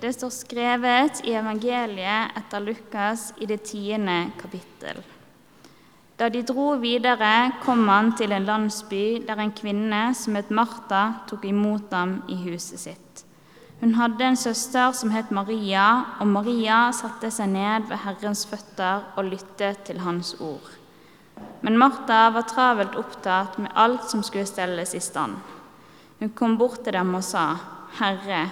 Det står skrevet i evangeliet etter Lukas i det tiende kapittel. Da de dro videre, kom han til en landsby der en kvinne som het Martha, tok imot ham i huset sitt. Hun hadde en søster som het Maria, og Maria satte seg ned ved Herrens føtter og lyttet til hans ord. Men Martha var travelt opptatt med alt som skulle stelles i stand. Hun kom bort til dem og sa, Herre,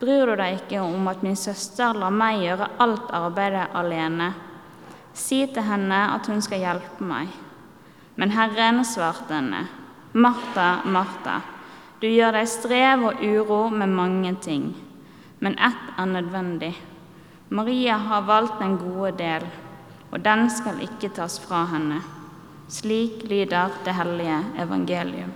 bryr du deg ikke om at min søster lar meg gjøre alt arbeidet alene? Si til henne at hun skal hjelpe meg. Men Herren svarte henne, Martha, Martha, du gjør deg strev og uro med mange ting, men ett er nødvendig. Maria har valgt den gode del, og den skal ikke tas fra henne. Slik lyder det hellige evangelium.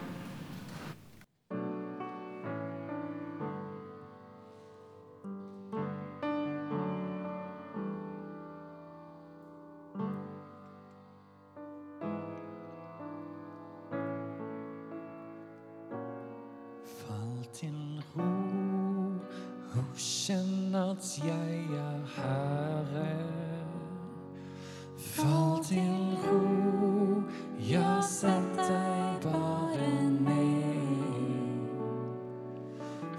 At jeg er Herre. Fall til ro, ja, sett deg bare ned.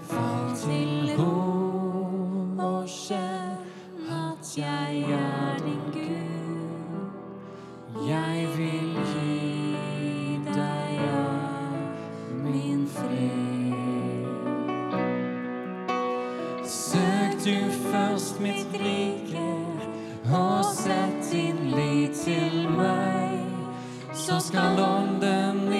Fall til ro og kjenn at jeg er din Gud. Jeg vil gi deg av min fred. Du først mitt rike, og sett din lit til meg, så skal ånden ifra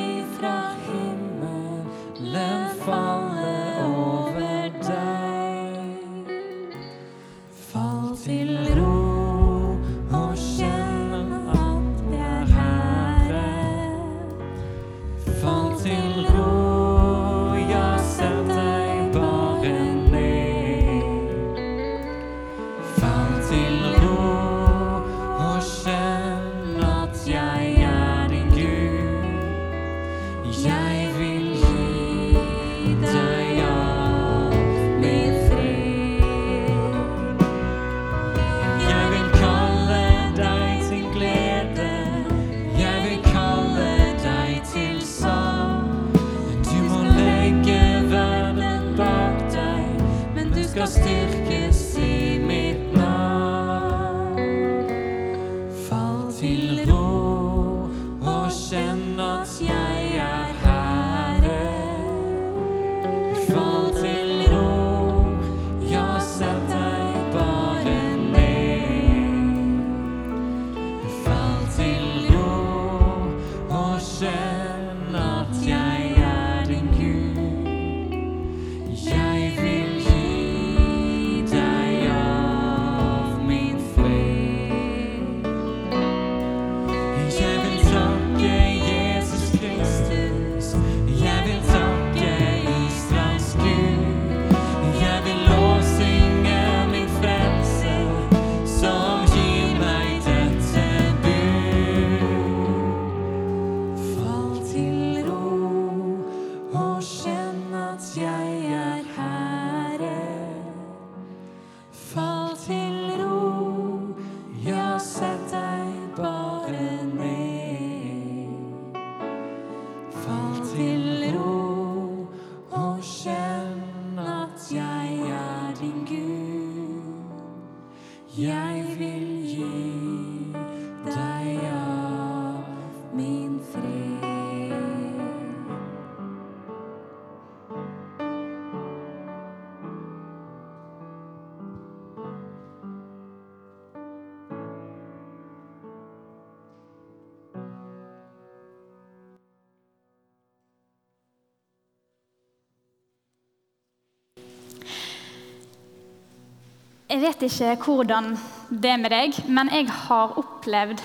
Jeg vet ikke hvordan det er med deg, men jeg har opplevd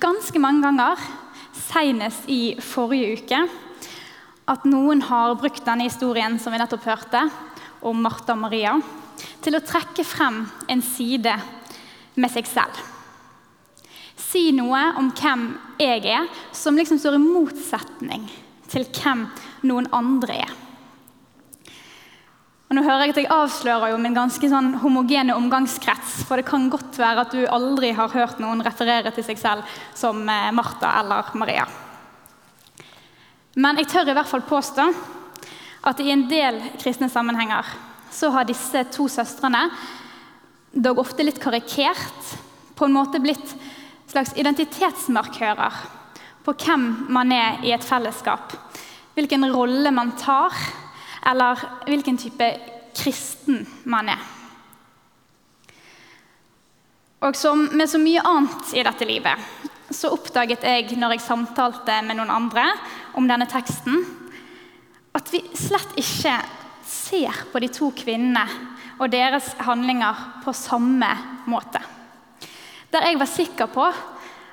ganske mange ganger, senest i forrige uke, at noen har brukt denne historien som vi nettopp hørte, om Martha og Maria, til å trekke frem en side med seg selv. Si noe om hvem jeg er, som liksom står i motsetning til hvem noen andre er. Og nå hører jeg at jeg avslører jo min ganske sånn homogene omgangskrets, for det kan godt være at du aldri har hørt noen referere til seg selv som eh, Martha eller Maria. Men jeg tør i hvert fall påstå at i en del kristne sammenhenger så har disse to søstrene, dog ofte litt karikert, på en måte blitt slags identitetsmarkører på hvem man er i et fellesskap. Hvilken rolle man tar, eller hvilken type kristen man er. Og som med så mye annet i dette livet, så oppdaget jeg når jeg samtalte med noen andre om denne teksten, at vi slett ikke ser på de to kvinnene og deres handlinger på samme måte. Der jeg var sikker på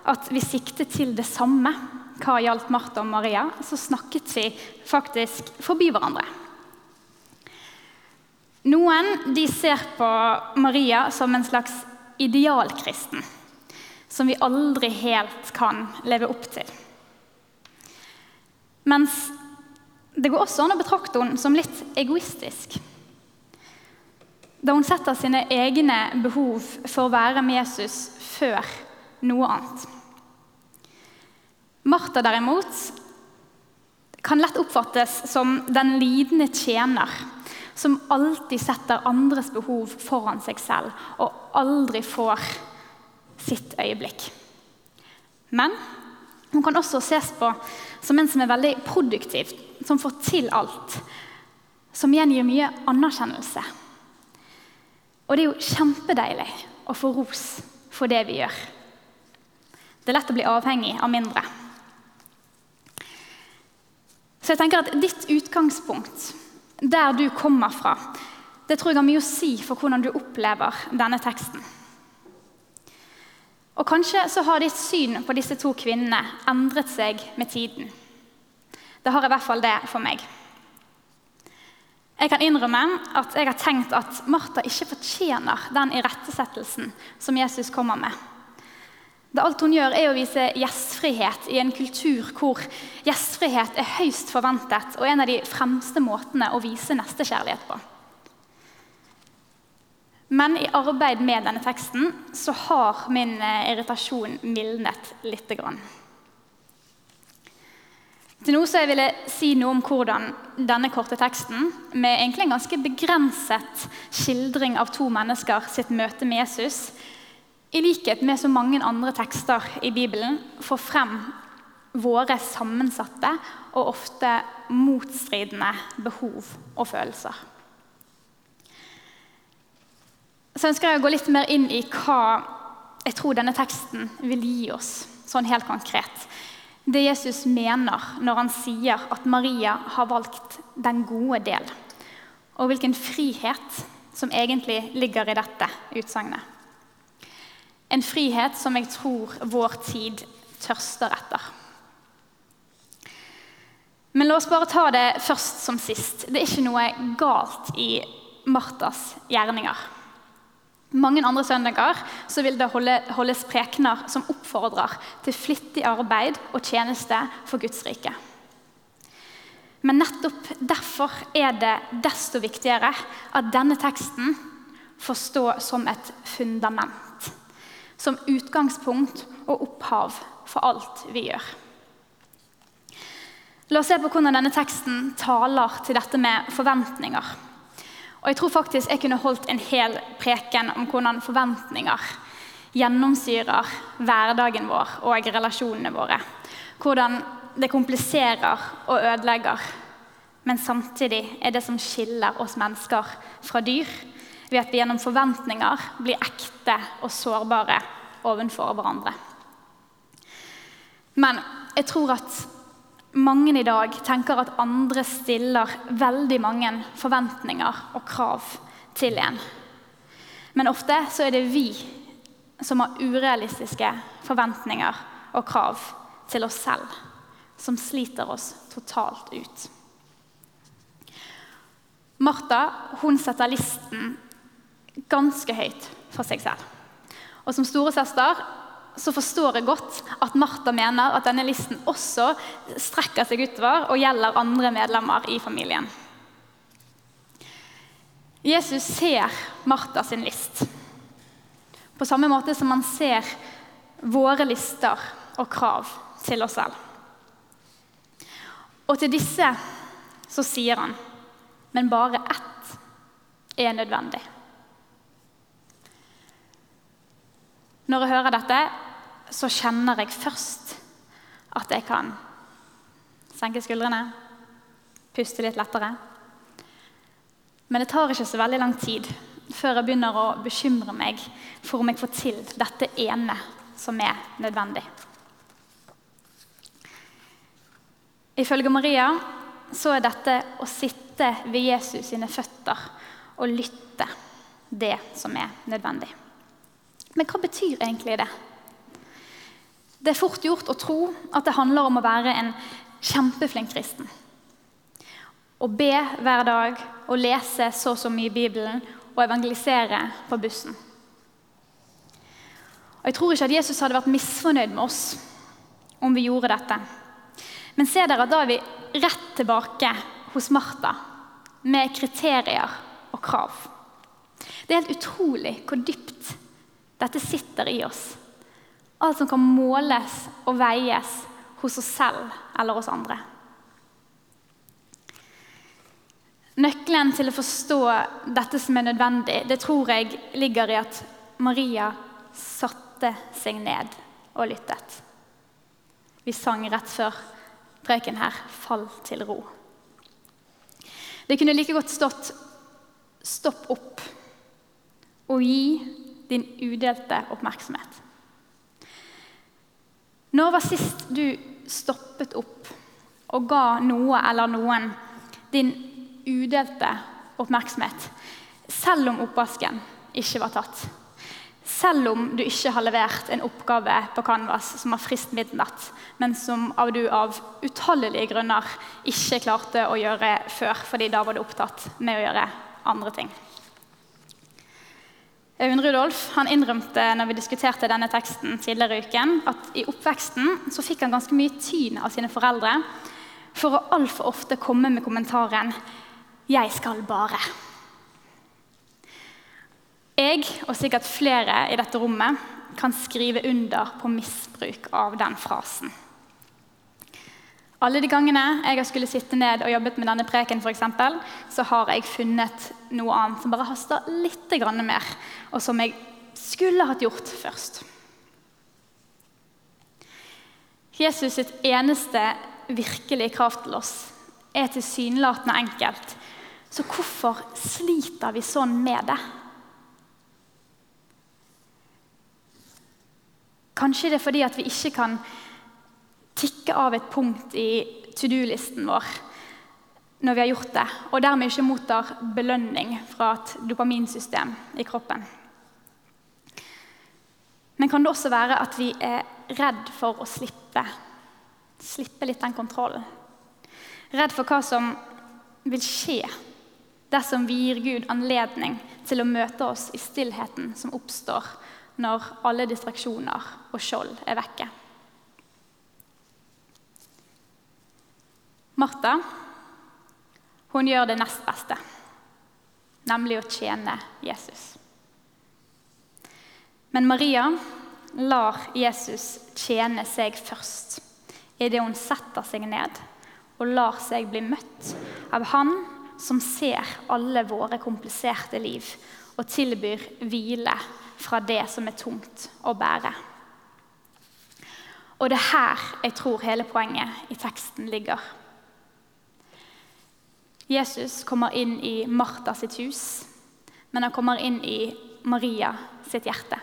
at vi siktet til det samme hva gjaldt Martha og Maria, så snakket vi faktisk forbi hverandre. Noen de ser på Maria som en slags idealkristen, som vi aldri helt kan leve opp til. Mens det går også an å betrakte henne som litt egoistisk. Da hun setter sine egne behov for å være med Jesus før noe annet. Martha derimot kan lett oppfattes som den lidende tjener som alltid setter andres behov foran seg selv og aldri får sitt øyeblikk. Men hun kan også ses på som en som er veldig produktiv, som får til alt. Som gjengir mye anerkjennelse. Og det er jo kjempedeilig å få ros for det vi gjør. Det er lett å bli avhengig av mindre. Så jeg tenker at ditt utgangspunkt der du kommer fra, det tror jeg har mye å si for hvordan du opplever denne teksten. Og Kanskje så har ditt syn på disse to kvinnene endret seg med tiden. Det har i hvert fall det for meg. Jeg kan innrømme at jeg har tenkt at Martha ikke fortjener den irettesettelsen som Jesus kommer med. Det alt hun gjør, er å vise gjestfrihet i en kultur hvor gjestfrihet er høyst forventet og en av de fremste måtene å vise nestekjærlighet på. Men i arbeid med denne teksten så har min eh, irritasjon mildnet lite grann. Til nå så jeg si noe om hvordan denne korte teksten, med egentlig en ganske begrenset skildring av to mennesker sitt møte med Jesus, i likhet med så mange andre tekster i Bibelen, får frem våre sammensatte og ofte motstridende behov og følelser. Så ønsker jeg å gå litt mer inn i hva jeg tror denne teksten vil gi oss, sånn helt konkret. Det Jesus mener når han sier at Maria har valgt den gode del. Og hvilken frihet som egentlig ligger i dette utsagnet. En frihet som jeg tror vår tid tørster etter. Men la oss bare ta det først som sist. Det er ikke noe galt i Martas gjerninger. Mange andre søndager vil det holde, holdes prekener som oppfordrer til flittig arbeid og tjeneste for Guds rike. Men nettopp derfor er det desto viktigere at denne teksten får stå som et fundament som utgangspunkt og opphav for alt vi gjør. La oss se på hvordan denne teksten taler til dette med forventninger. Og Jeg tror faktisk jeg kunne holdt en hel preken om hvordan forventninger gjennomsyrer hverdagen vår og relasjonene våre. Hvordan det kompliserer og ødelegger, men samtidig er det som skiller oss mennesker fra dyr, ved at vi gjennom forventninger blir ekte og sårbare overfor hverandre. Men jeg tror at mange i dag tenker at andre stiller veldig mange forventninger og krav til en. Men ofte så er det vi som har urealistiske forventninger og krav til oss selv, som sliter oss totalt ut. Martha hun setter listen ganske høyt for seg selv. Og Som storesøster så forstår jeg godt at Martha mener at denne listen også strekker seg utover og gjelder andre medlemmer i familien. Jesus ser Martha sin list. På samme måte som han ser våre lister og krav til oss selv. Og til disse så sier han, men bare ett er nødvendig. Når jeg hører dette, så kjenner jeg først at jeg kan senke skuldrene, puste litt lettere. Men det tar ikke så veldig lang tid før jeg begynner å bekymre meg for om jeg får til dette ene som er nødvendig. Ifølge Maria så er dette å sitte ved Jesus sine føtter og lytte det som er nødvendig. Men hva betyr egentlig det? Det er fort gjort å tro at det handler om å være en kjempeflink kristen. Å be hver dag, å lese så og så mye i Bibelen og evangelisere på bussen. Og Jeg tror ikke at Jesus hadde vært misfornøyd med oss om vi gjorde dette. Men se dere at da er vi rett tilbake hos Martha med kriterier og krav. Det er helt utrolig hvor dypt dette sitter i oss. Alt som kan måles og veies hos oss selv eller hos andre. Nøkkelen til å forstå dette som er nødvendig, det tror jeg ligger i at Maria satte seg ned og lyttet. Vi sang rett før preken her 'Fall til ro'. Det kunne like godt stått 'Stopp opp og gi din udelte oppmerksomhet'. Når var sist du stoppet opp og ga noe eller noen din udelte oppmerksomhet, selv om oppvasken ikke var tatt? Selv om du ikke har levert en oppgave på Canvas som har frist midnatt, men som av du av utallige grunner ikke klarte å gjøre før, fordi da var du opptatt med å gjøre andre ting. Øyvind Rudolf han innrømte når vi diskuterte denne teksten tidligere i uken, at i oppveksten så fikk han ganske mye tyn av sine foreldre for å altfor ofte komme med kommentaren 'Jeg skal bare'. Jeg, og sikkert flere i dette rommet, kan skrive under på misbruk av den frasen. Alle de gangene jeg har skulle sitte ned og jobbet med denne preken, for eksempel, så har jeg funnet noe annet som bare haster litt mer, og som jeg skulle hatt gjort først. Jesus sitt eneste virkelige krav til oss er tilsynelatende enkelt. Så hvorfor sliter vi sånn med det? Kanskje det er fordi at vi ikke kan tikke av et punkt i to do-listen vår når vi har gjort det, og dermed ikke mottar belønning fra et dopaminsystem i kroppen. Men kan det også være at vi er redd for å slippe, slippe litt den kontrollen? Redd for hva som vil skje dersom vi gir Gud anledning til å møte oss i stillheten som oppstår når alle distraksjoner og skjold er vekke. Martha hun gjør det nest beste, nemlig å tjene Jesus. Men Maria lar Jesus tjene seg først idet hun setter seg ned og lar seg bli møtt av Han som ser alle våre kompliserte liv og tilbyr hvile fra det som er tungt å bære. Og det er her jeg tror hele poenget i teksten ligger. Jesus kommer inn i Martha sitt hus, men han kommer inn i Maria sitt hjerte.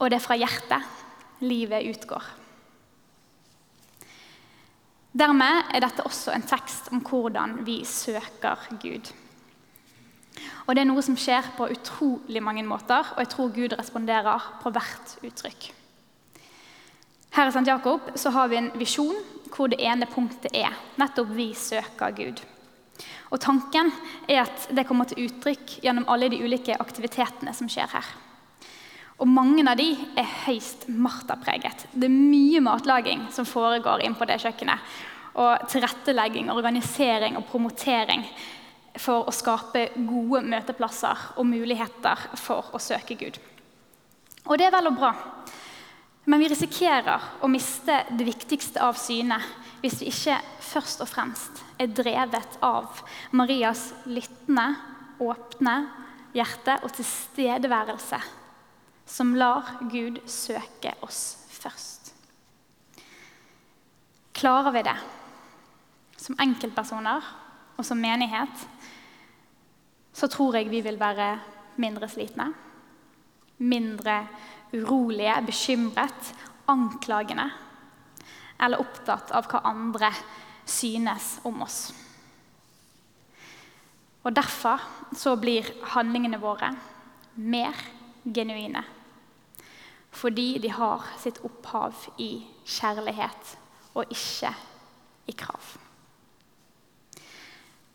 Og det er fra hjertet livet utgår. Dermed er dette også en tekst om hvordan vi søker Gud. Og Det er noe som skjer på utrolig mange måter, og jeg tror Gud responderer på hvert uttrykk. Her i St. Jakob så har vi en visjon hvor det ene punktet er nettopp 'vi søker Gud'. Og Tanken er at det kommer til uttrykk gjennom alle de ulike aktivitetene som skjer her. Og Mange av de er høyst Martha-preget. Det er mye matlaging som foregår inn på det kjøkkenet. Og tilrettelegging, organisering og promotering for å skape gode møteplasser og muligheter for å søke Gud. Og det er vel og bra. Men vi risikerer å miste det viktigste av syne hvis vi ikke først og fremst er drevet av Marias lyttende, åpne hjerte og tilstedeværelse, som lar Gud søke oss først. Klarer vi det som enkeltpersoner og som menighet, så tror jeg vi vil være mindre slitne, mindre urolige, bekymret, anklagende eller opptatt av hva andre synes om oss. Og Derfor så blir handlingene våre mer genuine. Fordi de har sitt opphav i kjærlighet og ikke i krav.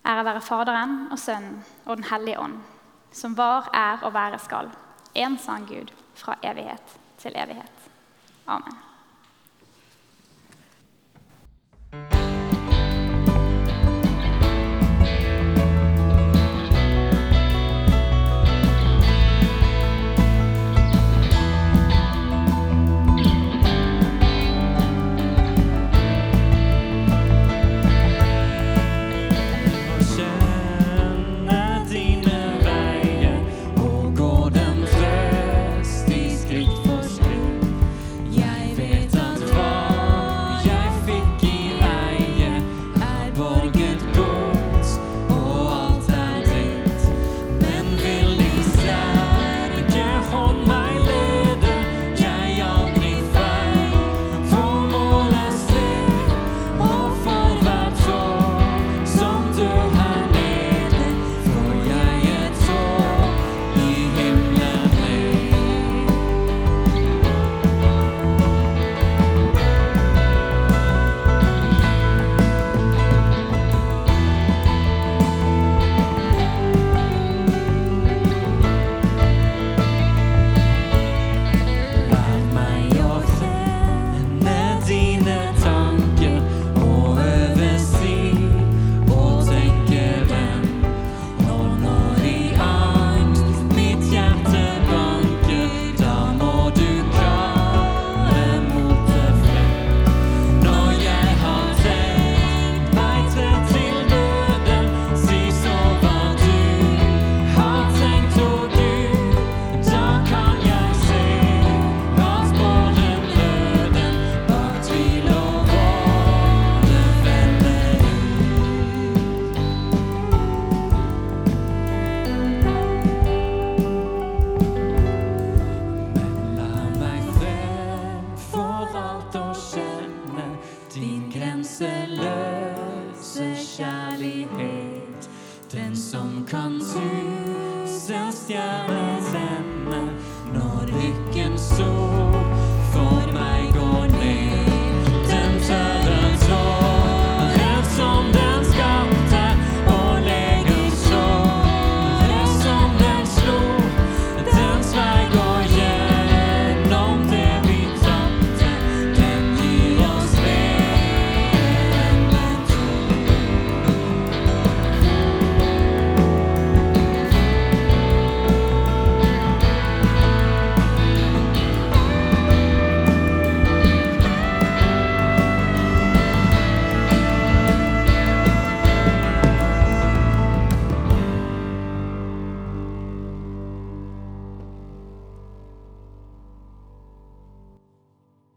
Ære være Faderen og Sønnen og Den hellige ånd, som var, er og være skal, en sann Gud, fra evighet til evighet. Amen.